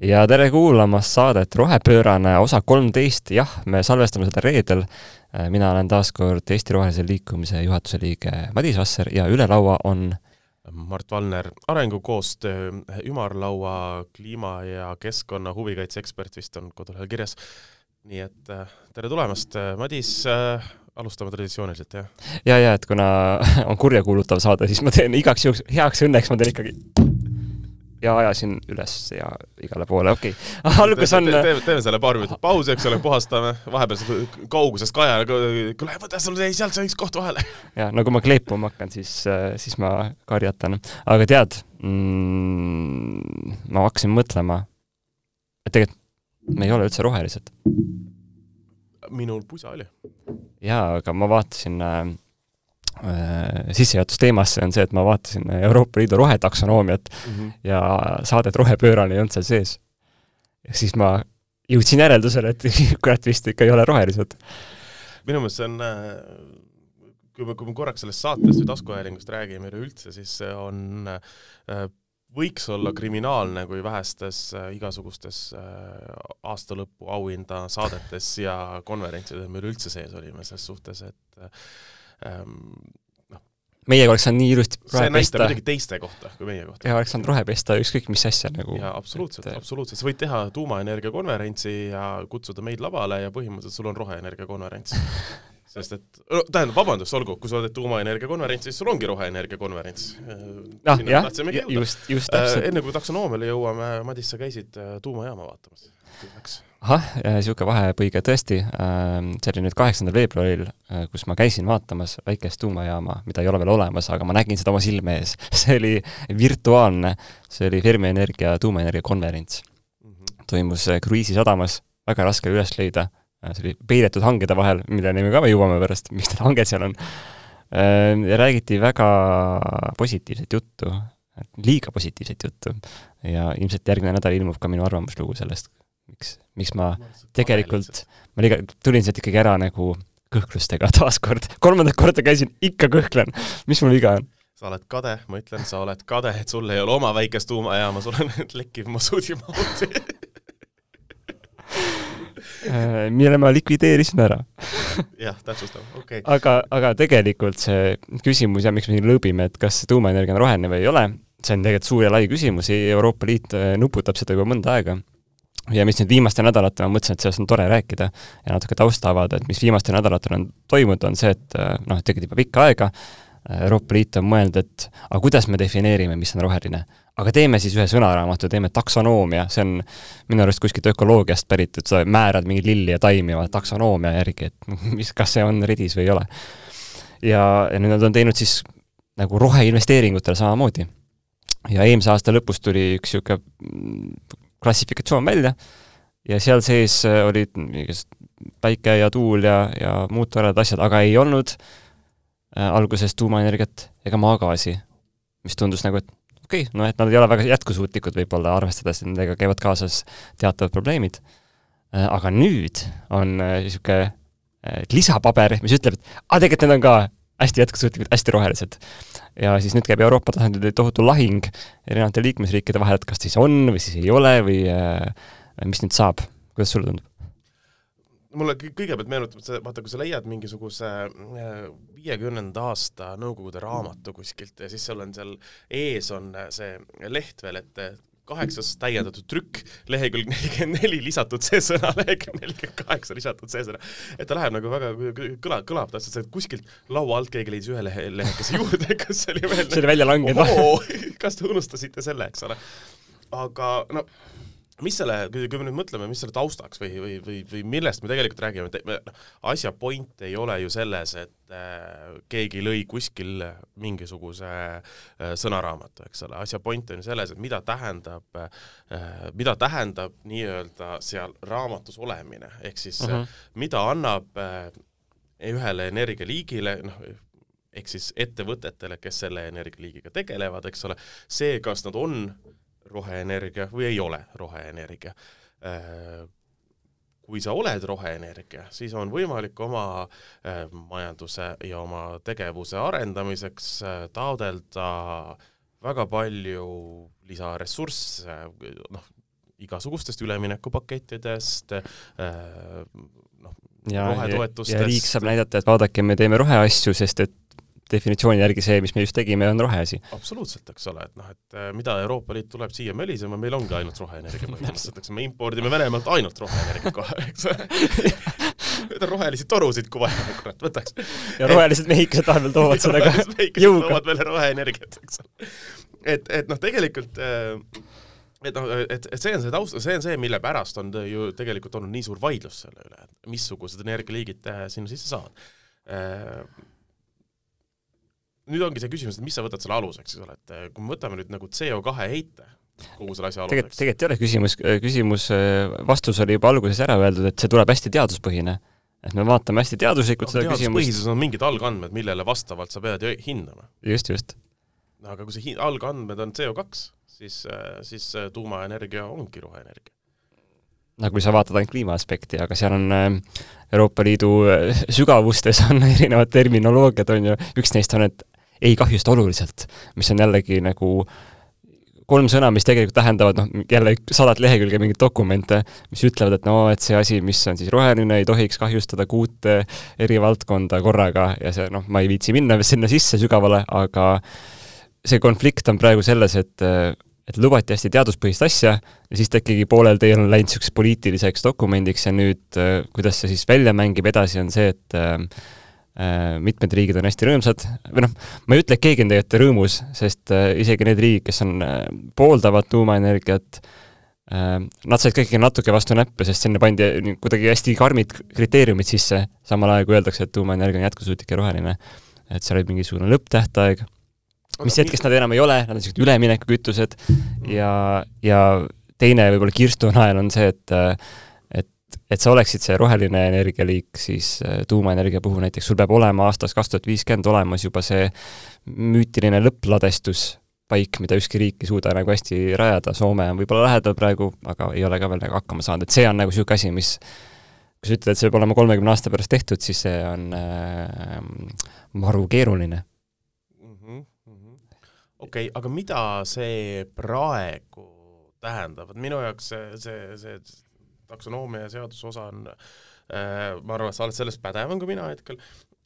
ja tere kuulamast saadet Rohepöörane osa kolmteist, jah, me salvestame seda reedel. mina olen taas kord Eesti Rohelise Liikumise juhatuse liige Madis Vasser ja üle laua on Mart Valner, arengukoostöö ümarlaua kliima- ja keskkonna huvikaitse ekspert vist on kodulehel kirjas. nii et äh, tere tulemast, Madis äh, alustame traditsiooniliselt, jah? ja, ja et kuna on kurjakuulutav saade, siis ma teen igaks juhuks, heaks õnneks ma teen ikkagi ja ajasin üles ja igale poole, okei okay.. algus on te, te, teeme selle paar minutit pausi, eks ole, puhastame, vahepeal kaugusest Kaja, kuule, võta sul jäi sealt see üks koht vahele. ja no kui ma kleepuma hakkan, siis, siis ma karjatan. aga tead mm,, ma hakkasin mõtlema, et tegelikult me ei ole üldse rohelised. minul pusa oli. jaa, aga ma vaatasin äh, Äh, sissejuhatus teemasse on see, et ma vaatasin Euroopa Liidu rohetaksonoomiat mm -hmm. ja saadet Rohepöörane ei olnud seal sees. ja siis ma jõudsin järeldusele, et kurat vist ikka ei ole rohelised. minu meelest see on, äh, kui me, kui me korraks sellest saatest või taskuhäälingust räägime üleüldse, siis see on äh, võiks olla kriminaalne, kui vähestes igasugustes aastalõpu auhinda saadetes ja konverentsidel me üleüldse sees olime, ses suhtes, et noh. meiega oleks saanud nii ilusti see näitab muidugi teiste kohta kui meie kohta. ja oleks saanud rohe pesta ükskõik mis asja nagu. jaa, absoluutselt et..., absoluutselt, sa võid teha tuumaenergia konverentsi ja kutsuda meid lavale ja põhimõtteliselt sul on roheenergia konverents sest et, no tähendab, vabandust, olgu, kui sa teed tuumaenergia konverentsi, siis sul ongi roheenergia konverents. ah jah, just, just täpselt. enne kui taksonoomiale jõuame, Madis, sa käisid äh, tuumajaama vaatamas ahah, niisugune vahepõige tõesti, ähm, see oli nüüd kaheksandal veebruaril, äh, kus ma käisin vaatamas väikest tuumajaama, mida ei ole veel olemas, aga ma nägin seda oma silme ees. see oli virtuaalne, see oli Fermi Energia tuumaenergia konverents mm. -hmm. toimus äh, Kruiisi sadamas, väga raske üles leida, äh, see oli peidetud hangede vahel, milleni me ka jõuame pärast, miks need hanged seal on. ja räägiti väga positiivset juttu, liiga positiivset juttu. ja ilmselt järgmine nädal ilmub ka minu arvamuslugu sellest miks, miks ma tegelikult, ma liiga, tulin sealt ikkagi ära nagu kõhklustega taaskord, kolmandat korda käisin, ikka kõhklen, mis mul viga on? sa oled kade, ma ütlen, sa oled kade, et sul ei ole oma väikest tuumajaama, sul on lekkiv masuudimahuti äh, mille ma likvideerisin ära. Jah, täpsustav, okei. Okay.. aga, aga tegelikult see küsimus ja miks me siin lõõbime, et kas tuumaenergia on roheline või ei ole, see on tegelikult suur ja lai küsimus, Euroopa Liit äh, nuputab seda juba mõnda aega ja mis nüüd viimastel nädalatel ma mõtlesin, et sellest on tore rääkida ja natuke tausta avada, et mis viimastel nädalatel on toimunud, on see, et äh, noh, tegelikult juba pikka aega äh, Euroopa Liit on mõelnud, et aga kuidas me defineerime, mis on roheline. aga teeme siis ühe sõnaraamatu, teeme taksonoomia, see on minu arust kuskilt ökoloogiast pärit, et sa määrad mingeid lilli ja taimi taksonoomia järgi, et mis, kas see on redis või ei ole. ja, ja nüüd nad on teinud siis nagu roheinvesteeringutele samamoodi. ja eelmise aasta lõpus tuli üks niisugune klassifikatsioon välja ja seal sees äh, olid päike ja tuul ja, ja muud toredad asjad, aga ei olnud äh, alguses tuumaenergiat ega maagaasi, mis tundus nagu, et okei okay,, no et nad ei ole väga jätkusuutlikud võib-olla, arvestades, et nendega käivad kaasas teatavad probleemid äh,. aga nüüd on niisugune lisapaber, mis ütleb, et aa, tegelikult need on ka hästi jätkusuutlikud, hästi rohelised ja siis nüüd käib Euroopa tasandil tohutu lahing erinevate liikmesriikide vahel, et kas siis on või siis ei ole või äh, mis nüüd saab, kuidas sulle tundub? mulle kõigepealt meenutab see, vaata, kui sa leiad mingisuguse äh, viiekümnenda aasta Nõukogude raamatu kuskilt ja siis seal on seal ees on see leht veel, et kaheksas täiendatud trükk, lehekülg nelikümmend neli lisatud see sõna, lehekülg nelikümmend kaheksa lisatud see sõna. et ta läheb nagu väga, kõlab, kõlab täpselt see, et kuskilt laua alt keegi leidis ühe lehe, lehekese juurde, kas see oli veel see oli välja langenud kas te unustasite selle, eks ole. aga no mis selle, kui me nüüd mõtleme, mis selle taustaks või, või, või, või millest me tegelikult räägime, noh, asja point ei ole ju selles, et äh, keegi lõi kuskil mingisuguse äh, sõnaraamatu, eks ole, asja point on ju selles, et mida tähendab äh,, mida tähendab nii-öelda seal raamatus olemine, ehk siis uh -huh. mida annab äh, ühele energialiigile, noh, ehk siis ettevõtetele, kes selle energialiigiga tegelevad, eks ole, see, kas nad on roheenergia või ei ole roheenergia. Äh, kui sa oled roheenergia, siis on võimalik oma äh, majanduse ja oma tegevuse arendamiseks äh, taodelda väga palju lisaressursse, noh, igasugustest üleminekupakettidest noh, rohetoetustest. ja riik saab näidata, et vaadake, me teeme roheasju, sest et definitsiooni järgi see, mis me just tegime, on roheasi. absoluutselt, eks ole, et noh, et äh, mida Euroopa Liit tuleb siia mölisema, meil ongi ainult roheenergia põhimõtteliselt, eks me impordime Venemaalt ainult roheenergiat kohe, eks rohelisi torusid, kui vaja, kurat, võtaks. ja rohelised mehikesed vahepeal toovad seda ka jõuga. toovad meile roheenergiat, eks ole. et, et noh, tegelikult äh, et noh, et, et see on see taust, see on see, mille pärast on ju tegelikult olnud nii suur vaidlus selle üle, et missugused energialiigid sinna sisse saavad äh, nüüd ongi see küsimus, et mis sa võtad selle aluseks, eks ole, et eh, kui me võtame nüüd nagu CO2 heite kogu selle asja aluseks. tegelikult, tegelikult ei ole küsimus, küsimus, eh, vastus oli juba alguses ära öeldud, et see tuleb hästi teaduspõhine. et me vaatame hästi teaduslikult no, seda küsimust. teaduspõhisus on mingid algandmed, millele vastavalt sa pead hindama. just, just. aga kui see algandmed on CO2, siis, eh, siis tuumaenergia ongi roheenergia no nagu kui sa vaatad ainult kliima aspekti, aga seal on Euroopa Liidu sügavustes on erinevad terminoloogiad, on ju, üks neist on, et ei kahjusta oluliselt, mis on jällegi nagu kolm sõna, mis tegelikult tähendavad noh, jälle sadat lehekülge mingeid dokumente, mis ütlevad, et no et see asi, mis on siis roheline, ei tohiks kahjustada kuute eri valdkonda korraga ja see noh, ma ei viitsi minna sinna sisse sügavale, aga see konflikt on praegu selles, et et lubati hästi teaduspõhist asja ja siis ta ikkagi poolel teel on läinud niisuguseks poliitiliseks dokumendiks ja nüüd kuidas see siis välja mängib edasi, on see, et Äh, mitmed riigid on hästi rõõmsad, või noh, ma ei ütle, et keegi on tegelikult rõõmus, sest äh, isegi need riigid, kes on, äh, pooldavad tuumaenergiat, nad said kõik natuke vastu näppe, sest sinna pandi kuidagi hästi karmid kriteeriumid sisse, samal ajal kui öeldakse, et tuumaenergia on jätkusuutlik ja roheline. et seal oli mingisugune lõpptähtaeg, mis hetkest nad enam ei ole, nad on niisugused üleminekukütused. Ja, ja teine võib-olla kirstunael on see, et et sa oleksid see roheline energialiik, siis äh, tuumaenergia puhul näiteks sul peab olema aastast kaks tuhat viiskümmend olemas juba see müütiline lõppladestuspaik, mida ükski riik ei suuda nagu hästi rajada, Soome on võib-olla lähedal praegu, aga ei ole ka veel nagu hakkama saanud, et see on nagu niisugune asi, mis kui sa ütled, et see peab olema kolmekümne aasta pärast tehtud, siis see on äh, maru keeruline. Mm -hmm.. okei okay,, aga mida see praegu tähendab, et minu jaoks see, see, see taksonoomia seaduse osa on äh, ma arvan, et sa oled selles pädevam kui mina hetkel,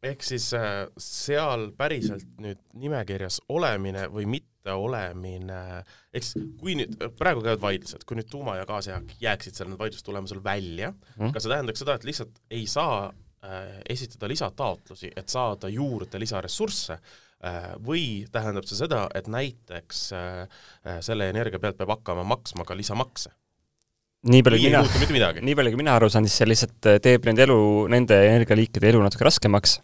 ehk siis äh, seal päriselt nüüd nimekirjas olemine või mitteolemine, eks kui nüüd, praegu käivad vaidlused, kui nüüd tuuma ja gaas jääksid seal need vaidluste tulemusel välja mm., kas see tähendaks seda, et lihtsalt ei saa äh, esitada lisataotlusi, et saada juurde lisaressursse, või tähendab see seda, et näiteks selle energia pealt peab hakkama maksma ka lisamakse? Nii palju kui mina, nii palju kui mina aru saan, siis see lihtsalt äh, teeb nende elu, nende energialiikide elu natuke raskemaks,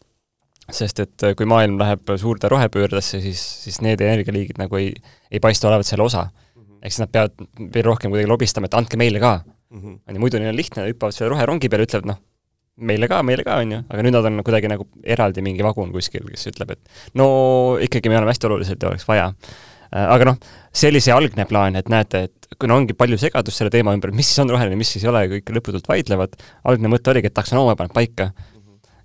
sest et äh, kui maailm läheb suurde rohepöördesse, siis, siis need energialiigid nagu ei, ei paista olevat selle osa. -hmm. ehk siis nad peavad veel rohkem kuidagi lobistama, et andke meile ka mm. -hmm. on ju, muidu neil on lihtne, hüppavad selle roherongi peale, ütlevad noh, meile ka, meile ka, on ju, aga nüüd nad on kuidagi nagu eraldi mingi vagun kuskil, kes ütleb, et no ikkagi me oleme hästi olulised ja oleks vaja aga noh, see oli see algne plaan, et näete, et kuna ongi palju segadust selle teema ümber, mis siis on roheline, mis siis ei ole, kõik lõputult vaidlevad, algne mõte oligi, et taksonoomia paneb paika.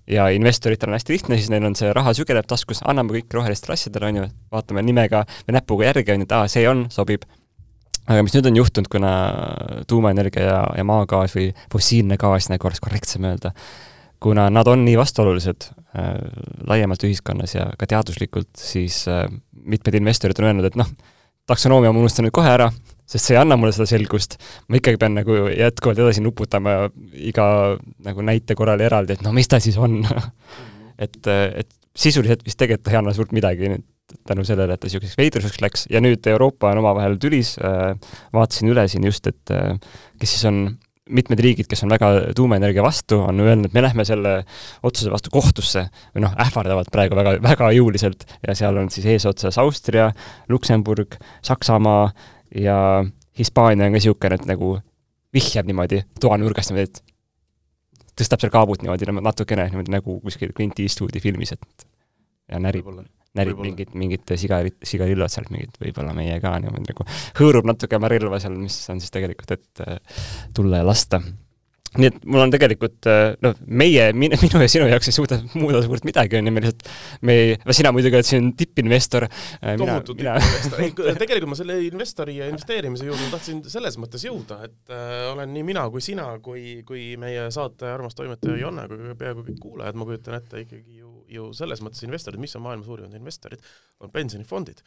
ja investoritel on hästi lihtne, siis neil on see raha sügeleb taskus, anname kõik rohelistele asjadele, on ju, vaatame nimega või näpuga järgi, on ju, et aa, see on, sobib. aga mis nüüd on juhtunud, kuna tuumaenergia ja, ja maagaas või fossiilne gaas, nagu oleks korrektsem öelda, kuna nad on nii vastuolulised äh, laiemalt ühiskonnas ja ka teaduslikult, siis äh, mitmed investorid on öelnud, et noh, taksonoomia ma unustan nüüd kohe ära, sest see ei anna mulle seda selgust, ma ikkagi pean nagu jätkuvalt edasi nuputama iga nagu näite korral eraldi, et no mis ta siis on. Et, et sisuliselt vist tegelikult ei anna suurt midagi nüüd tänu sellele, et ta niisuguseks veidruseks läks. Ja nüüd Euroopa on omavahel tülis. Äh,, vaatasin üle siin just, et äh, kes siis on mitmed riigid, kes on väga tuumaenergia vastu, on öelnud, me lähme selle otsuse vastu kohtusse või noh, ähvardavad praegu väga, väga jõuliselt ja seal on siis eesotsas Austria, Luksemburg, Saksamaa ja Hispaania on ka niisugune, et nagu vihjab niimoodi toanurgast niimoodi, et tõstab seal kaabut niimoodi natukene niimoodi nagu kuskil Clint Eastwoodi filmis, et ja närib närib mingit, mingit siga, sigarillot sealt mingit, võib-olla meie ka niimoodi nagu hõõrub natuke oma relva seal, mis on siis tegelikult, et äh, tulla ja lasta. nii et mul on tegelikult noh, meie, minu ja sinu jaoks ei suuda muuda suurt midagi, on ju, me lihtsalt, me ei, no sina muidugi oled siin tippinvestor. tohutu tippinvestor, tegelikult ma selle investori ja investeerimise juurde tahtsin selles mõttes jõuda, et äh, olen nii mina kui sina kui, kui meie saate armas toimetaja Janne kui peaaegu kõik kuulajad, ma kujutan ette ikkagi ju, ju selles mõttes investorid, mis on maailma suurimad investorid, on pensionifondid.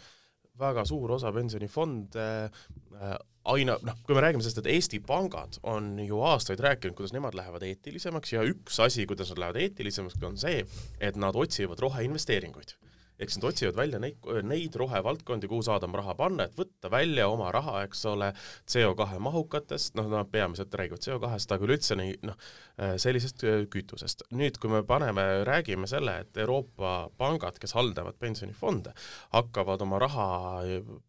Väga suur osa pensionifonde äh, aina, noh, kui me räägime sellest, et Eesti pangad on ju aastaid rääkinud, kuidas nemad lähevad eetilisemaks ja üks asi, kuidas nad lähevad eetilisemaks, on see, et nad otsivad roheinvesteeringuid eks nad otsivad välja neid, neid rohevaldkondi, kuhu saada oma raha panna, et võtta välja oma raha, eks ole, CO2 mahukatest, noh, nad peamiselt räägivad CO2-st, aga üleüldse nii, noh, sellisest kütusest. nüüd, kui me paneme, räägime selle, et Euroopa pangad, kes haldavad pensionifonde, hakkavad oma raha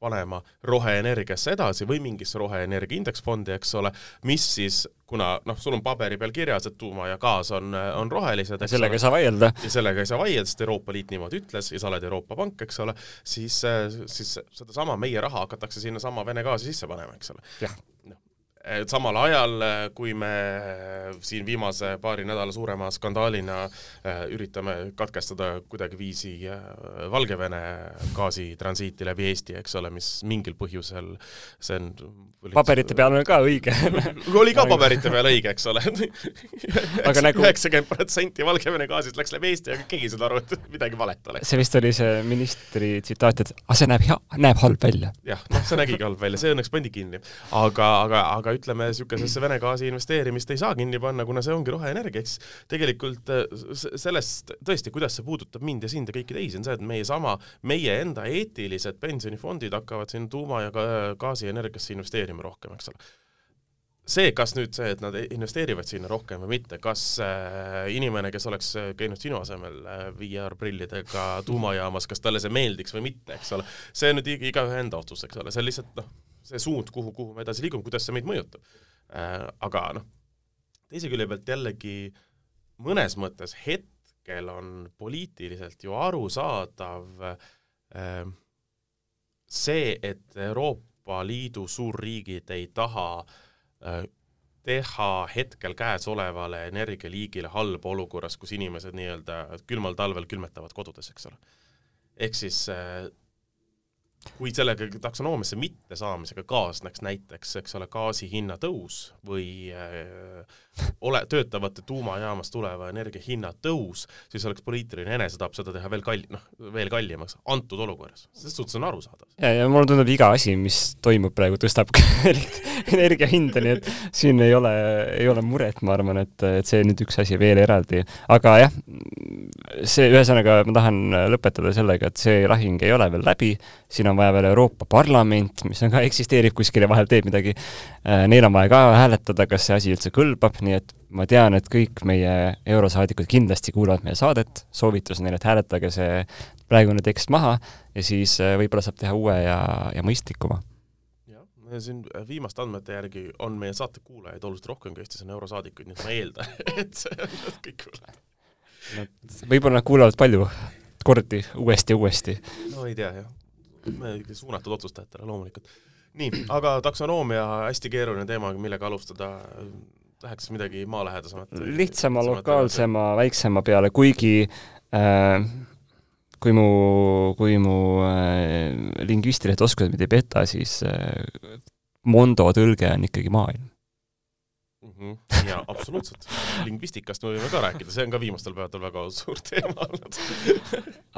panema roheenergiasse edasi või mingisse roheenergia indeksfondi, eks ole, mis siis kuna noh, sul on paberi peal kirjas, et tuuma ja gaas on, on rohelised, sellega ei saa vaielda. ja sellega ei saa vaielda, sest Euroopa Liit niimoodi ütles ja sa oled Euroopa Pank, eks ole, siis, siis sedasama meie raha hakatakse sinnasama Vene gaasi sisse panema, eks ole. Et samal ajal, kui me siin viimase paari nädala suurema skandaalina äh, üritame katkestada kuidagiviisi äh, Valgevene gaasitransiiti läbi Eesti, eks ole, mis mingil põhjusel see on paberite peal on ka õige oli ka paberite peal õige, eks ole. Nagu- üheksakümmend protsenti Valgevene gaasist läks läbi Eesti, aga keegi ei saanud aru, et midagi valet oleks. see vist oli see ministri tsitaat, et aga see näeb hea, näeb halb välja. jah, noh, see nägigi halb välja, see õnneks pandi kinni. aga, aga, aga ütleme, niisugusesse Vene gaasi investeerimist ei saa kinni panna, kuna see ongi roheenergia, eks tegelikult äh, sellest tõesti, kuidas see puudutab mind ja sind ja kõiki teisi, on see, et meie sama, meie enda eetilised pensionifondid hakkavad siin tuuma- ja gaasienergiasse investeerima rohkem, eks ole. See, kas nüüd see, et nad investeerivad sinna rohkem või mitte, kas äh, inimene, kes oleks äh, käinud sinu asemel VR-prillidega tuumajaamas, kas talle see meeldiks või mitte, eks ole, see on nüüd igaühe enda otsus, eks ole, see on lihtsalt noh, see suund, kuhu, kuhu me edasi liigume, kuidas see meid mõjutab äh,. aga noh, teise külje pealt jällegi mõnes mõttes hetkel on poliitiliselt ju arusaadav äh, see, et Euroopa Liidu suurriigid ei taha äh, teha hetkel käesolevale energialiigile halba olukorras, kus inimesed nii-öelda külmal talvel külmetavad kodudes, eks ole. ehk siis äh, kui sellega taksonoomiasse mittesaamisega kaasneks näiteks, eks ole, gaasi hinna tõus või äh, ole, töötavate tuumajaamast tuleva energia hinna tõus, siis oleks poliitiline enesetapp seda teha veel kall-, noh, veel kallimaks antud olukorras. selles suhtes on arusaadav. ja, ja mulle tundub, iga asi, mis toimub praegu, tõstab energia hinda, nii et siin ei ole, ei ole muret, ma arvan, et, et see nüüd üks asi veel eraldi. aga jah, see, ühesõnaga ma tahan lõpetada sellega, et see lahing ei ole veel läbi, siin on vaja veel Euroopa Parlament, mis on ka, eksisteerib kuskil ja vahel teeb midagi, äh, neil on vaja ka hääletada, kas see asi üldse kõlbab, nii et ma tean, et kõik meie eurosaadikud kindlasti kuulavad meie saadet, soovitus neile, et hääletage see praegune tekst maha ja siis äh, võib-olla saab teha uue ja, ja mõistlikuma. Jah, siin viimaste andmete järgi on meie saate kuulajaid oluliselt rohkem, kui Eestis on eurosaadikuid, nii et ma eeldan, et see on kõik võib-olla nad kuulavad palju kordi uuesti ja uuesti. no ei tea, jah suunatud otsustajatele loomulikult. nii, aga taksonoomia, hästi keeruline teema, millega alustada, läheks midagi maalähedasemat? lihtsama, lokaalsema, väiksema peale, kuigi äh, kui mu, kui mu äh, lingvistilised oskused mind ei peta, siis äh, Mondo tõlge on ikkagi maailm -hmm. jaa, absoluutselt. lingvistikast me võime ka rääkida, see on ka viimastel päevadel väga suur teema olnud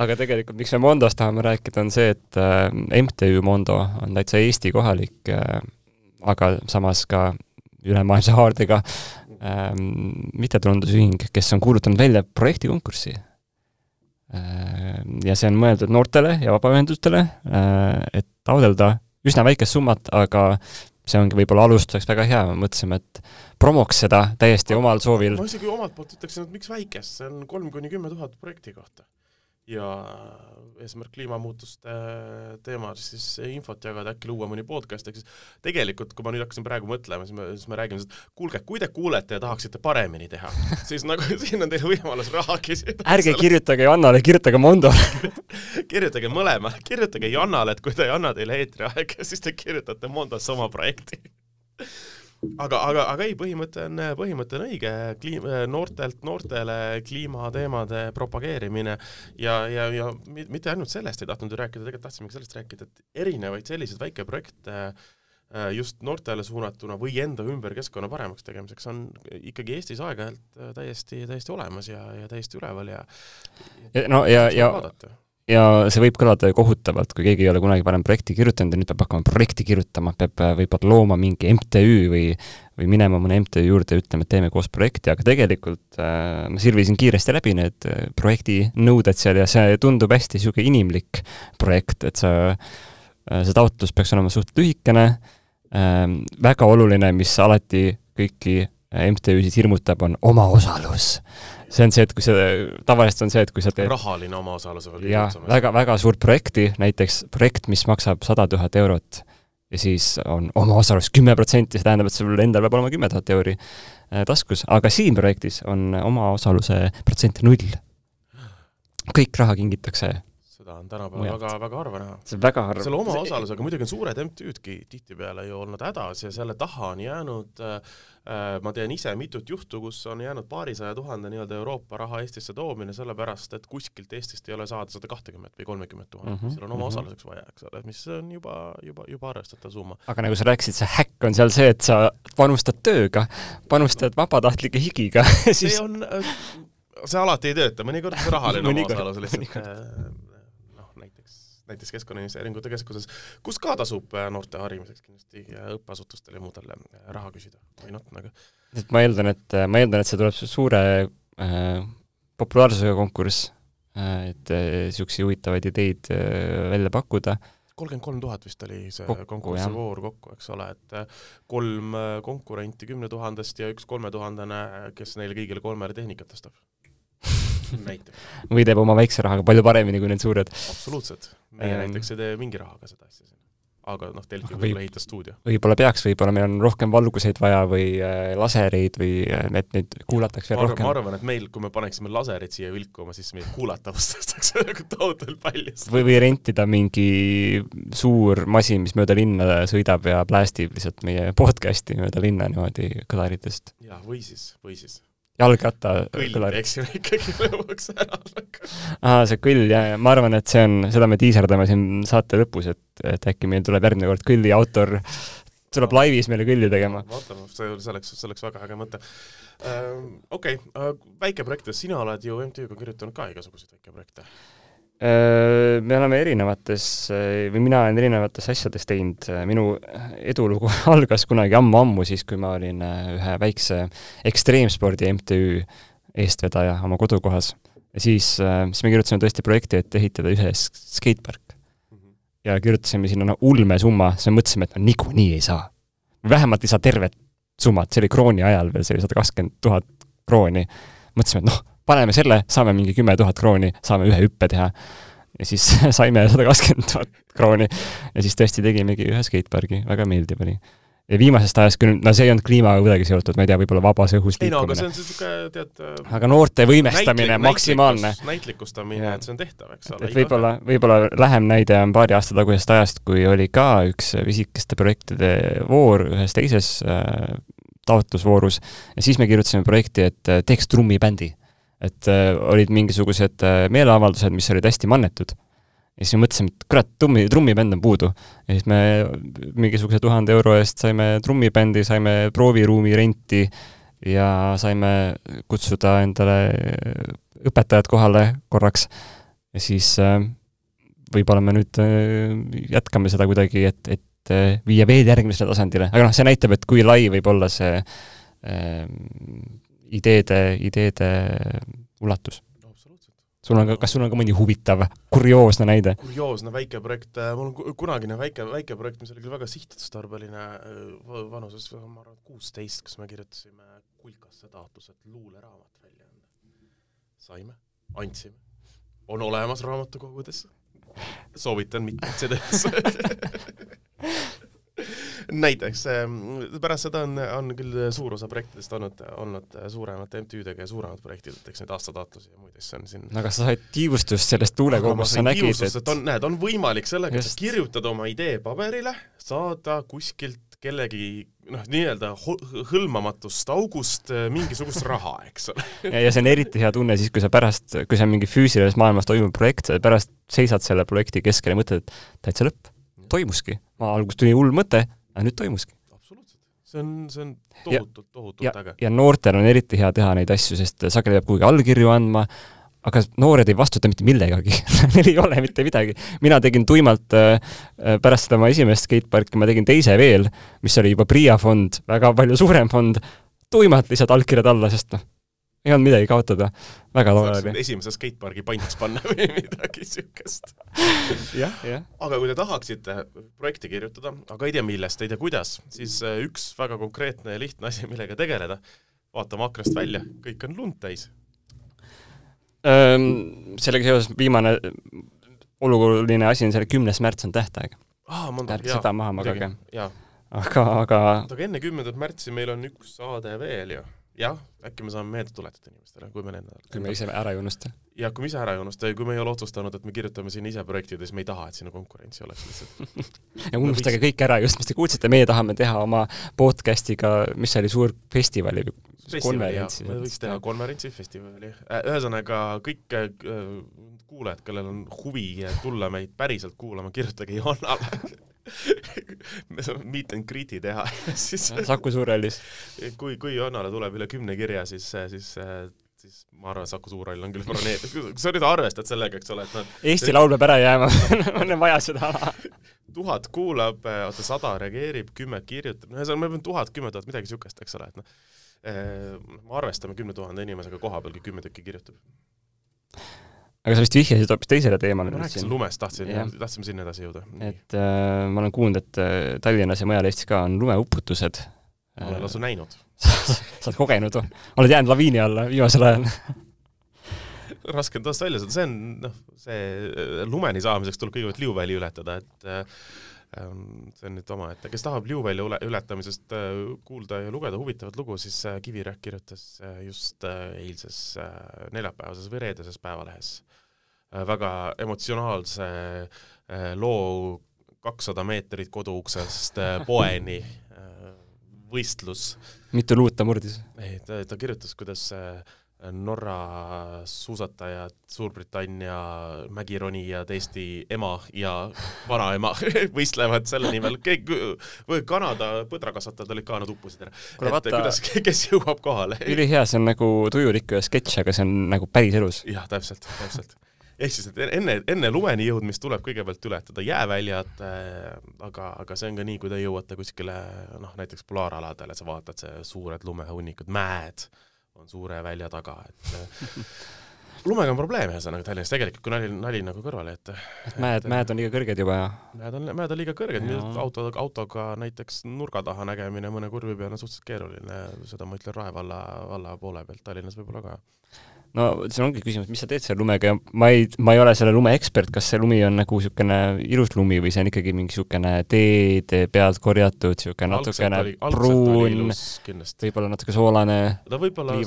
aga tegelikult, miks me Mondost tahame rääkida, on see, et äh, MTÜ Mondo on täitsa Eesti kohalik äh,, aga samas ka ülemaailmse haardega äh, mittetulundusühing, kes on kuulutanud välja projektikonkurssi äh,. ja see on mõeldud noortele ja vabaühendustele äh,, et taotleda üsna väikest summat, aga see ongi võib-olla alustuseks väga hea, me mõtlesime, et promoks seda täiesti omal soovil. ma isegi omalt poolt ütleksin, et miks väikest, see on kolm kuni kümme tuhat projekti kohta ja eesmärk kliimamuutuste teemal siis infot jagada, äkki luua mõni podcast, ehk siis tegelikult, kui ma nüüd hakkasin praegu mõtlema, siis me, siis me räägime, et kuulge, kui te kuulete ja tahaksite paremini teha, siis nagu siin on teil võimalus raha küsida. ärge kirjutage Jannale, kirjutage Mondole kirjutage mõlemale, kirjutage Jannale, et kui ta ei anna teile eetriaega, siis te kirjutate Mondosse oma projekti aga, aga, aga ei, põhimõte on, põhimõte on õige, kliim-, noortelt noortele kliimateemade propageerimine ja, ja, ja mitte ainult sellest ei tahtnud ju rääkida, tegelikult tahtsimegi sellest rääkida, et erinevaid selliseid väikeprojekte äh, just noortele suunatuna või enda ümber keskkonna paremaks tegemiseks on ikkagi Eestis aeg-ajalt äh, täiesti, täiesti olemas ja, ja täiesti üleval ja, ja no ja, ja vaadata ja see võib kõlada kohutavalt, kui keegi ei ole kunagi varem projekti kirjutanud ja nüüd peab hakkama projekti kirjutama, peab äh, võib-olla looma mingi MTÜ või või minema mõne MTÜ juurde ja ütlema, et teeme koos projekti, aga tegelikult äh, ma sirvisin kiiresti läbi need äh, projekti nõuded seal ja see tundub hästi niisugune inimlik projekt, et sa äh,, see taotlus peaks olema suht lühikene äh,, väga oluline, mis alati kõiki äh, MTÜ-sid hirmutab, on omaosalus see on see, et kui sa, tavaliselt on see, et kui sa teed rahaline omaosalus veel jah, väga, väga suurt projekti, näiteks projekt, mis maksab sada tuhat eurot ja siis on omaosalus kümme protsenti, see tähendab, et sul endal peab olema kümme tuhat euri äh, taskus, aga siin projektis on omaosaluse protsent null. kõik raha kingitakse seda on tänapäeval väga, väga harva näha. see on väga harva. selle omaosalusega muidugi on suured MTÜ-dki tihtipeale ju olnud hädas ja selle taha on jäänud äh, ma tean ise mitut juhtu, kus on jäänud paarisaja tuhande nii-öelda Euroopa raha Eestisse toomine, sellepärast et kuskilt Eestist ei ole saada sada kahtekümmet või kolmekümmet tuhandet mm, -hmm. seal on omaosaluseks vaja, eks ole, mis on juba, juba, juba arvestatav summa. aga nagu sa rääkisid, see häkk on seal see, et sa panustad tööga, panustad vabatahtlike higiga siis see on äh, see alati ei tööta, mõnikord see rahaline omaosalus lihtsalt näiteks Keskkonnainvesteeringute Keskuses, kus ka tasub äh, noorte harimiseks kindlasti õppeasutustel ja muudel äh, raha küsida. Või noh, nagu? Et ma eeldan, et, ma eeldan, et see tuleb suure äh, populaarsusega konkurss äh,, et niisuguseid äh, huvitavaid ideid äh, välja pakkuda. kolmkümmend kolm tuhat vist oli see konkursivoor kokku, eks ole, et kolm konkurenti kümne tuhandest ja üks kolmetuhandene, kes neile kõigile kolmele tehnikat näiteks. või teeb oma väikse rahaga palju paremini kui need suured. absoluutselt. meie ähm, näiteks ei tee mingi rahaga seda asja siin. aga noh, Delfi võib-olla ehitas stuudio. võib-olla peaks, võib-olla meil on rohkem valguseid vaja või äh, lasereid või äh, et neid kuulatakse veel rohkem. ma arvan, et meil, kui me paneksime laserid siia vilkuma, siis meie kuulatavust tõstaks nagu tohutult palju. või, või rentida mingi suur masin, mis mööda linna sõidab ja plästib lihtsalt meie podcast'i mööda linna niimoodi kõlaritest. jah, või siis, või siis jalgratta kõll teeksime ikkagi lõpuks ära. aa, see kõll, jaa, jaa, ma arvan, et see on, seda me diiserdame siin saate lõpus, et, et äkki meil tuleb järgmine kord kõlli autor, tuleb laivis meile kõlli tegema. vaatame, see, see oleks, see oleks väga äge mõte uh,. Okei okay. uh,, väikeprojektidest, sina oled ju MTÜ-ga kirjutanud ka igasuguseid väikeprojekte Äh, me oleme erinevates, äh, või mina olen erinevates asjades teinud, minu edulugu algas kunagi ammu-ammu, siis kui ma olin äh, ühe väikse ekstreemspordi MTÜ eestvedaja oma kodukohas. ja siis, siis me kirjutasime tõesti projekti, et ehitada ühe skatepark. Mhm. ja kirjutasime sinna no ulmesumma, siis me mõtlesime, et no niikuinii ei saa. vähemalt ei saa tervet summat, see oli krooni ajal veel, see oli sada kakskümmend tuhat krooni. mõtlesime, et noh paneme selle, saame mingi kümme tuhat krooni, saame ühe hüppe teha. ja siis saime sada kakskümmend tuhat krooni ja siis tõesti tegimegi ühe skatepargi, väga meeldiv oli ja viimasest ajast küll, no see ei olnud kliimaga kuidagi seotud, ma ei tea, võib-olla vabas õhus ei no aga see on niisugune, tead äh, aga noorte võimestamine näitlik, maksimaalne. näitlikustamine, et see on tehtav, eks ole. et võib-olla, võib-olla lähem näide on paari aasta tagusest ajast, kui oli ka üks pisikeste projektide voor ühes teises äh, taotlusvoorus ja siis me kirjutasime projekti, et äh, teeks trummibändi et äh, olid mingisugused äh, meeleavaldused, mis olid hästi mannetud. ja siis me mõtlesime, et kurat, trummi, trummibänd on puudu. ja siis me mingisuguse tuhande euro eest saime trummibändi, saime prooviruumi renti ja saime kutsuda endale õpetajad kohale korraks. ja siis äh, võib-olla me nüüd äh, jätkame seda kuidagi, et, et äh, viia veel järgmisele tasandile, aga noh, see näitab, et kui lai võib olla see äh, ideede, ideede ulatus. sul on ka, kas sul on ka mõni huvitav, kurioosne näide? kurioosne väike projekt, äh, mul on kunagine väike, väike projekt, mis oli küll väga sihtotstarbeline, äh, vanuses ma arvan kuusteist, kus me kirjutasime kulkasse taotluse, et luuleraamat välja anda. saime, andsime, on olemas raamatukogudes, soovitan mitmeid CD-sse näiteks, ähm, pärast seda on, on küll suur osa projektidest olnud, olnud suuremate MTÜ-dega ja suuremad projektid, näiteks neid aastataotlusi ja muid asju on siin. no aga sa said tiivustust sellest tuulekoogust, sa nägid, et on, näed, on võimalik sellega, et sa kirjutad oma idee paberile, saada kuskilt kellegi noh, nii-öelda hõlmamatust august äh, mingisugust raha, eks ole. ja, ja see on eriti hea tunne siis, kui sa pärast, kui see on mingi füüsilises maailmas toimuv projekt, sa pärast seisad selle projekti keskel ja mõtled, et täitsa lõpp, toimuski. ma alguses tuli hull mõte, aga nüüd toimuski. absoluutselt. see on, see on tohutult, tohutult äge. ja noortel on eriti hea teha neid asju, sest sageli peab kuhugi allkirju andma, aga noored ei vastuta mitte millegagi neil ei ole mitte midagi. mina tegin tuimalt äh, pärast seda oma esimest skateparki, ma tegin teise veel, mis oli juba PRIA fond, väga palju suurem fond, tuimalt lihtsalt allkirjad alla, sest noh, ei olnud midagi kaotada. väga tore oli. esimese skatepargi pandiks panna või midagi niisugust. jah, jah. aga kui te tahaksite projekti kirjutada, aga ei tea millest, ei tea kuidas, siis äh, üks väga konkreetne ja lihtne asi, millega tegeleda, vaatame aknast välja, kõik on lund täis sellega seoses viimane oluline asi on selle kümnes märts on tähtaeg. ärge seda maha magage. aga, aga aga enne kümnendat märtsi meil on üks saade veel ju. Jah, äkki me saame meelde tuletada inimestele, kui me nende kui me ise ära ei unusta. jah, kui me ise ära ei unusta ja kui me ei ole otsustanud, et me kirjutame siin ise projektide, siis me ei taha, et sinna konkurentsi oleks lihtsalt ja unustage no, kõik ära, just mis te kuulsite, meie tahame teha oma podcast'iga, mis oli suur festivali konverentsi. me võiks teha konverentsi, festivali. Äh, ühesõnaga, kõik äh, kuulajad, kellel on huvi tulla meid päriselt kuulama, kirjutage Johannale me saame meet and greet'i teha. Siis Saku Suurhallis. kui, kui Johannale tuleb üle kümne kirja, siis, siis siis ma arvan, Saku Suurhall on küll broneeritud, kui sa nüüd arvestad sellega, eks ole, et noh Eesti see... Laul peab ära jääma. On vaja seda. Tuhat kuulab, oota, sada reageerib, kümme kirjutab, no ühesõnaga, me peame tuhat, kümme tuhat, midagi niisugust, eks ole, et noh, me äh, arvestame kümne tuhande inimesega koha peal, kui kümme tükki kirjutab. Aga sa vist vihjasid hoopis teisele teemale. ma rääkisin lumest, tahtsin, tahtsime sinna edasi jõuda. et äh, ma olen kuulnud, et äh, Tallinnas ja mujal Eestis ka on lumeuputused. ma olen lausa näinud sa oled kogenud või? oled jäänud laviini alla viimasel ajal raske on tast välja saada, see on noh, see äh, lumeni saamiseks tuleb kõigepealt liuväli ületada, et äh, see on nüüd omaette, kes tahab liuvälja ületamisest äh, kuulda ja lugeda huvitavat lugu, siis äh, Kivirähk kirjutas äh, just eilses neljapäevases või reedeses Päevalehes väga emotsionaalse loo kakssada meetrit koduuksest poeni võistlus. mitu luut ta murdis? ei, ta, ta kirjutas, kuidas Norra suusatajad, Suurbritannia mägironijad, Eesti ema ja vanaema võistlevad selle nimel, keegi, või Kanada põdrakasvatajad olid ka, nad uppusid ära. et vaata, kuidas, kes jõuab kohale. ülihea, see on nagu tujurikkuja sketš, aga see on nagu päriselus. jah, täpselt, täpselt. ehk siis, et enne, enne lumeni jõudmist tuleb kõigepealt ületada jääväljad äh,, aga, aga see on ka nii, kui te jõuate kuskile noh, näiteks polaaraladele, sa vaatad, see suured lumehunnikud, mäed on suure välja taga, et äh, lumega on probleem ühesõnaga Tallinnas tegelikult, kui nali, nali nagu kõrvale jätta. mäed, mäed on liiga kõrged juba ja? mäed on, mäed on liiga kõrged, auto, autoga näiteks nurga taha nägemine mõne kurvi peal on suhteliselt keeruline, seda ma ütlen Rae valla, valla poole pealt, Tallinnas võib-olla ka no see ongi küsimus, mis sa teed selle lumega ja ma ei, ma ei ole selle lume ekspert, kas see lumi on nagu niisugune ilus lumi või see on ikkagi mingi niisugune teede pealt korjatud, niisugune natukene pruun, võib-olla natuke soolane, olla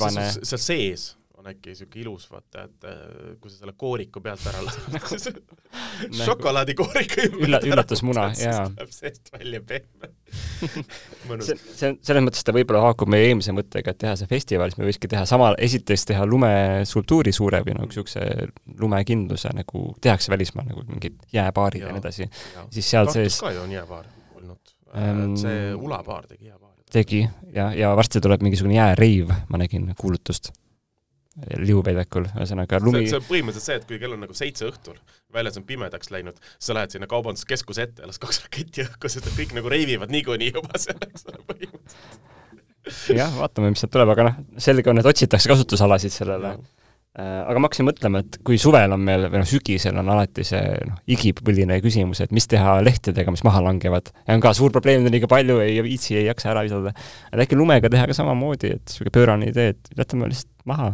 seal sees on äkki niisugune ilus, vaata, et äh, kui sa selle kooriku pealt ära lased šokolaadikooriku ülla-, üllatusmuna, jaa. tuleb seest välja pehme see, see on, selles mõttes ta võib-olla haakub meie eelmise mõttega, et teha see festival, siis me võikski teha sama, esiteks teha lumeskulptuuri suure või nagu niisuguse lumekindluse, nagu tehakse välismaal, nagu mingid jääpaarid ja, ja nii edasi. siis seal sees ka ju on jääpaar olnud ähm,, see ulapaar tegi jääpaari. tegi, ja, ja varsti tuleb mingisugune jääreiv, ma nägin kuulutust liuväljakul, ühesõnaga lumi see, on põhimõtteliselt see, et kui kell on nagu seitse õhtul, väljas on pimedaks läinud, sa lähed sinna kaubanduskeskuse ette ja las kaks raketti õhku, sest et kõik nagu reivivad niikuinii juba seal, eks ole, põhimõtteliselt. jah, vaatame, mis sealt tuleb, aga noh, selge on, et otsitakse kasutusalasid sellele. Äh, aga ma hakkasin mõtlema, et kui suvel on meil, või noh, sügisel on alati see noh, igipõline küsimus, et mis teha lehtedega, mis maha langevad. ja on ka suur probleem, on liiga palju, ei viitsi, ei jaksa ära visata. et äkki lumega teha ka samamoodi, et niisugune pöörane idee, et jätame lihtsalt maha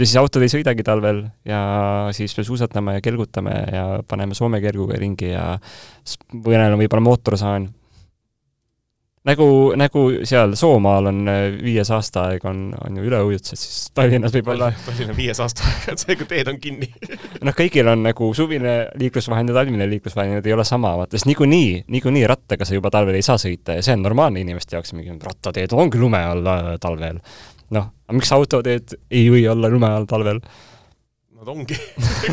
ja siis autod ei sõidagi talvel ja siis me suusatame ja kelgutame ja paneme Soome kerguga ringi ja mõnel on võib-olla mootorsaan. nagu, nagu seal Soomaal on äh, viies aastaaeg on, on ju üleujutused, siis Tallinnas võib-olla Tallinna viies aastaaeg, et see, kui teed on kinni noh, kõigil on nagu suvine liiklusvahend ja talvine liiklusvahend, need ei ole sama, vaata, sest niikuinii, niikuinii rattaga sa juba talvel ei saa sõita ja see on normaalne inimeste jaoks, mingi rattateed ongi lume all äh, talvel. Noh, aga miks autoteed ei või olla lume all talvel? Nad ongi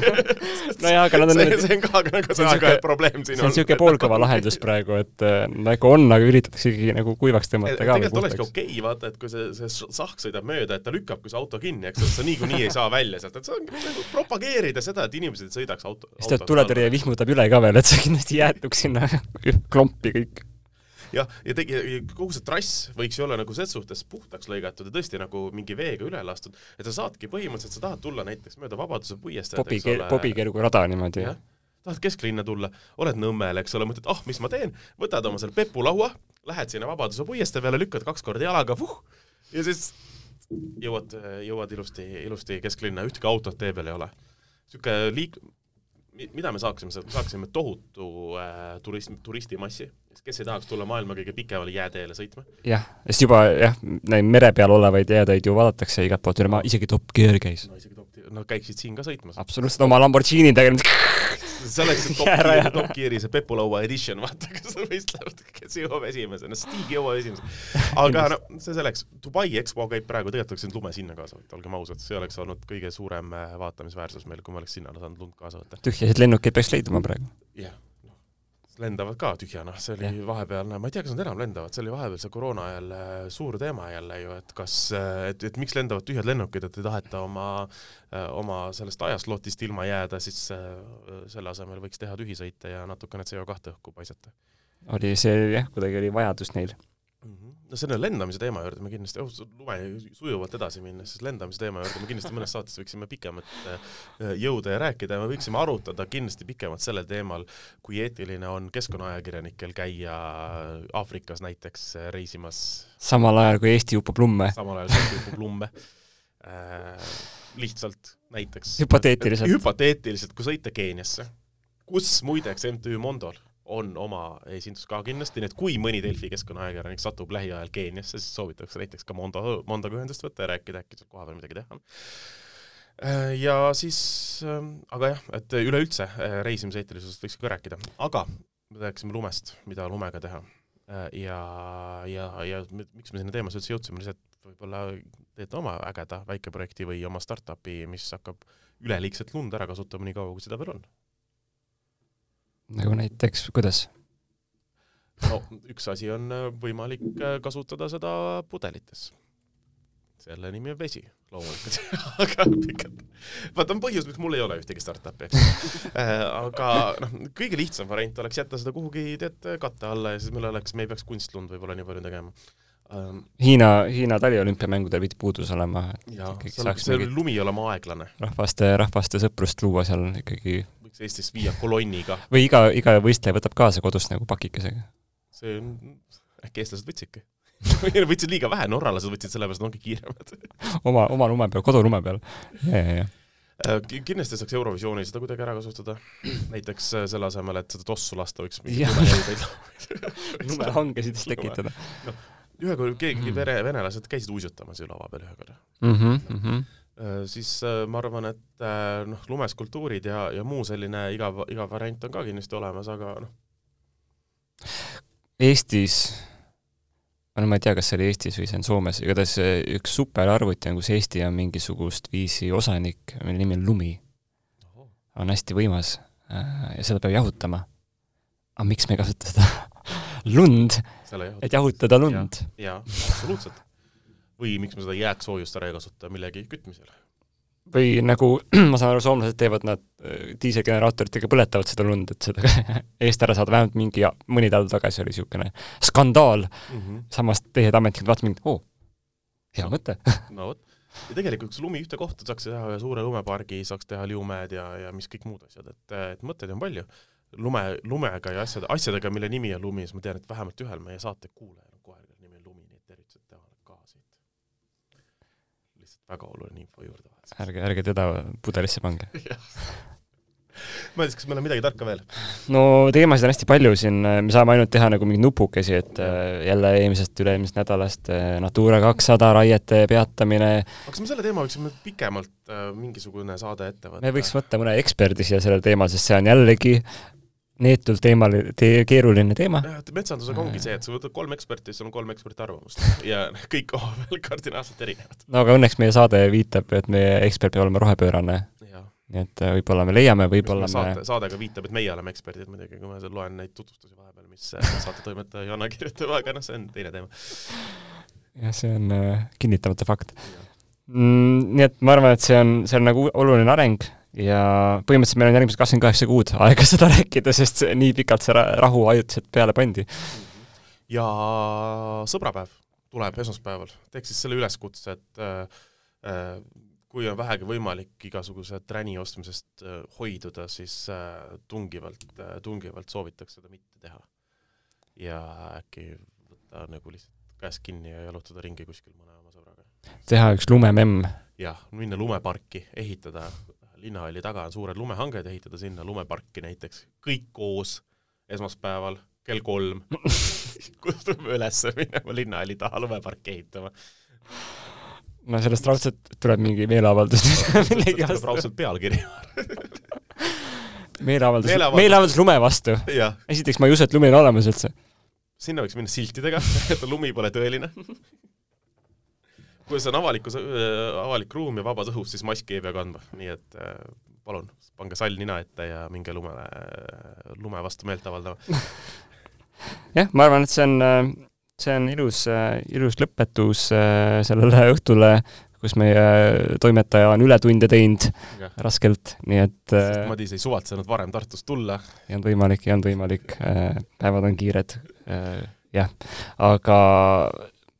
nojah, aga nad on see, see on ka nagu see aeg-ajalt probleem siin see on niisugune poolkõva lahendus praegu, et äh, nagu on, aga üritatakse ikkagi nagu kuivaks tõmmata ka. tegelikult olekski okei okay,, vaata, et kui see, see sahk sõidab mööda, et ta lükkabki su auto kinni, eks, et sa niikuinii ei saa välja sealt, et see on nagu propageerida seda, et inimesed sõidaks auto. siis tuleb tuletõrje vihmutab üle ka veel, et sa kindlasti jäätuks sinna klompi kõik jah, ja tegi, kogu see trass võiks ju olla nagu ses suhtes puhtaks lõigatud ja tõesti nagu mingi veega üle lastud, et sa saadki põhimõtteliselt, sa tahad tulla näiteks mööda Vabaduse puiesteed, eks ole. Bobikeruga rada niimoodi. tahad kesklinna tulla, oled Nõmmel, eks ole, mõtled, ah, mis ma teen, võtad oma selle pepulaua, lähed sinna Vabaduse puiestee peale, lükkad kaks korda jalaga, vuh, ja siis jõuad, jõuad ilusti, ilusti kesklinna, ühtegi autot tee peal ei ole. niisugune liik-, mida me saaksime, saaksime tohutu äh, turism, turistimassi kes ei tahaks tulla maailma kõige pikemale jääteele sõitma? jah, sest juba jah, neid mere peal olevaid jääteid ju vaadatakse igalt poolt üle maa, isegi Top Gear käis. no isegi Top, no käiksid siin ka sõitmas. absoluutselt, oma Lamborghinidega see oleks see Top Gear, Top Geari see Pepulaua edition, vaata, kes võistlevad, kes jõuab esimesena, Stig jõuab esimesena. aga no see selleks, Dubai EXPO käib praegu, tegelikult oleks võinud lume sinna kaasa võtta, olgem ausad, see oleks olnud kõige suurem äh, vaatamisväärsus meil, kui me oleks sinna saanud lund kaasa võtta. tühjasid lennukeid peaks leidma praegu. jah. yeah lendavad ka tühjana, see oli ja. vahepeal, ma ei tea, kas nad enam lendavad, see oli vahepeal see koroona ajal äh, suur teema jälle ju, et kas, äh, et, et miks lendavad tühjad lennukid, et ei taheta oma, äh, oma sellest ajaslotist ilma jääda, siis selle asemel võiks teha tühisõite ja natukene CO2 õhku paisata. oli see jah, kuidagi oli vajadus neil no selle lendamise teema juurde me kindlasti, oh, lume sujuvalt edasi minnes, siis lendamise teema juurde me kindlasti mõnes saates võiksime pikemalt äh, jõuda ja rääkida ja me võiksime arutada kindlasti pikemalt sellel teemal, kui eetiline on keskkonnaajakirjanikel käia Aafrikas näiteks äh, reisimas. samal ajal, kui Eesti upub lumme. samal ajal, kui Eesti upub lumme äh,. lihtsalt näiteks. hüpoteetiliselt. hüpoteetiliselt, kui sõita Keeniasse, kus muideks MTÜ Mondol on oma esindus ka kindlasti, nii et kui mõni Delfi keskkonnaajakirjanik satub lähiajal Keeniasse, siis soovitakse näiteks ka Mondo, Mondoga ühendust võtta ja rääkida, äkki seal kohapeal midagi teha on. Ja siis, ähm, aga jah, et üleüldse äh, reisimise eetilisusest võiks ka rääkida, aga me rääkisime lumest, mida lumega teha. Äh, ja, ja, ja miks me sinna teemasse üldse jõudsime, lihtsalt võib-olla teete oma ägeda väikeprojekti või oma startup'i, mis hakkab üleliigset lund ära kasutama nii kaua, kui seda veel on nagu näiteks, kuidas? no üks asi on äh, võimalik äh, kasutada seda pudelites. selle nimi on vesi, loomulikult aga pikalt. vaata, on põhjus, miks mul ei ole ühtegi startup'i, eks äh, aga noh, kõige lihtsam variant oleks jätta seda kuhugi, tead, katte alla ja siis meil oleks, me ei peaks kunstlund võib-olla nii palju tegema um,. Hiina, Hiina taliolümpiamängudel pidi puudus olema. jaa, see lumi olema aeglane. rahvaste, rahvaste sõprust luua seal ikkagi võiks Eestis viia kolonniga. või iga, iga võistleja võtab kaasa kodust nagu pakikesega. see on, äkki eestlased võtsidki võtsid liiga vähe, norralased võtsid sellepärast, ongi kiiremad oma, oma lume peal, kodulume peal. ja, ja, ja äh, kindlasti saaks Eurovisioonil seda kuidagi ära kasutada, näiteks äh, selle asemel, et seda tossu lasta, võiks lumehangesid siis tekitada. noh, ühe korra keegi mm. vene, venelased käisid uisutamas ju lava peal ühe korra mm. -hmm, mm -hmm siis äh, ma arvan, et äh, noh, lumeskulptuurid ja, ja muu selline igav, igav variant on ka kindlasti olemas, aga noh. Eestis, no ma ei tea, kas see oli Eestis või see on Soomes, igatahes üks superarvuti on, kus Eesti on mingisugust viisi osanik, mille nimi on Lumi. on hästi võimas ja seda peab jahutama. aga miks me ei kasuta seda lund, et jahutada lund? jaa, absoluutselt või miks me seda jääksoojust ära ei kasuta millegi kütmisel? või nagu ma saan aru, soomlased teevad nad äh, diiselgeneraatoritega, põletavad seda lund, et seda eest ära saada, vähemalt mingi, mõni nädal tagasi oli niisugune skandaal mm, -hmm. samas teised ametnikud vaatasid mind, oo, hea mõte no vot, ja tegelikult, kui lumi ühte kohta saaks teha ühe suure lumepargi, saaks teha liumed ja, ja mis kõik muud asjad, et, et mõtteid on palju. lume, lumega ja asjade, asjadega, mille nimi on lumi, siis ma tean, et vähemalt ühel meie saate kuulajal on kohe väga oluline info juurde. ärge, ärge teda pudelisse pange Madis, kas meil on midagi tarka veel? no teemasid on hästi palju siin, me saame ainult teha nagu mingeid nupukesi, et äh, jälle eelmisest, üle-eelmisest nädalast äh, Natura kakssada raiete peatamine. kas me selle teema võiksime pikemalt äh, mingisugune saade ette võtta? me võiks võtta mõne eksperdi siia sellel teemal, sest see on jällegi neetult teemal, tee-, keeruline teema. metsandusega ongi see, et sa võtad kolm eksperti, siis sul on kolm eksperti arvamust ja kõik omavahel kardinaalselt erinevad. no aga õnneks meie saade viitab, et meie ekspert peab olema rohepöörane. nii et äh, võib-olla me leiame, võib-olla me saate, saade ka viitab, et meie oleme eksperdid muidugi, kui ma loen neid tutvustusi vahepeal, mis äh, saate toimetaja Joanna kirjutab, aga noh, see on teine teema. jah, see on äh, kinnitamata fakt. Mm, nii et ma arvan, et see on, see on nagu oluline areng ja põhimõtteliselt meil on järgmised kakskümmend kaheksa kuud aega seda rääkida, sest nii pikalt see rahu ajutiselt peale pandi. ja sõbrapäev tuleb esmaspäeval, teeks siis selle üleskutse, et äh, äh, kui on vähegi võimalik igasuguse träni ostmisest äh, hoiduda, siis äh, tungivalt äh,, tungivalt soovitaks seda mitte teha. ja äkki võtta nagu lihtsalt käest kinni ja jalutada ringi kuskil mõne oma sõbraga. teha üks lumememm. jah, minna lumeparki, ehitada linnahalli taga on suured lumehanged, ehitada sinna lumeparki näiteks, kõik koos esmaspäeval kell kolm kutsume üles minema linnahalli taha lumeparki ehitama. no sellest raudselt tuleb mingi meeleavaldus vastu. raudselt pealkiri meeleavaldus, meeleavaldus lume vastu. esiteks ma ei usu, et lumi on olemas üldse. sinna võiks minna siltidega, et lumi pole tõeline kui see on avalikus äh,, avalik ruum ja vabas õhus, siis maski ei pea kandma, nii et äh, palun, pange sall nina ette ja minge lumele, lume vastu meelt avaldama jah, ma arvan, et see on, äh, see on ilus, äh, ilus lõpetus äh, sellele õhtule, kus meie toimetaja on ületunde teinud ja. raskelt, nii et Madis ei suvatsenud varem Tartust tulla. ei olnud võimalik, ei olnud võimalik, päevad on kiired, jah. aga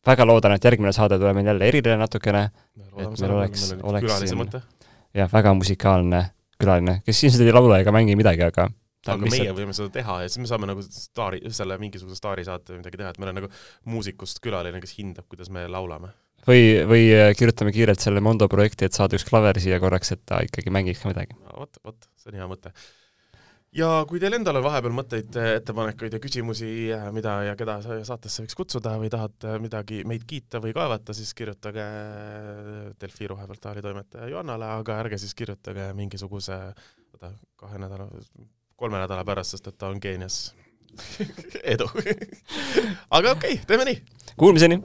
väga loodan, et järgmine saade tuleb meil jälle eriline natukene, et meil oleks, oleks siin jah, väga musikaalne külaline, kes ilmselt ei laula ega mängi midagi, aga aga lihtsalt... meie võime seda teha ja siis me saame nagu staari, selle mingisuguse staarisaate või midagi teha, et meil on nagu muusikust külaline, kes hindab, kuidas me laulame. või, või äh, kirjutame kiirelt selle Mondo projekti, et saada üks klaver siia korraks, et ta ikkagi mängiks ka midagi. vot, vot, see on hea mõte ja kui teil endal on vahepeal mõtteid, ettepanekuid ja küsimusi, mida ja keda saatesse võiks kutsuda või tahate midagi meid kiita või kaevata, siis kirjutage Delfi roheportaali toimetaja Johannale, aga ärge siis kirjutage mingisuguse, oota, kahe nädala, kolme nädala pärast, sest et ta on geenius edu aga okei okay,, teeme nii! Kuulmiseni!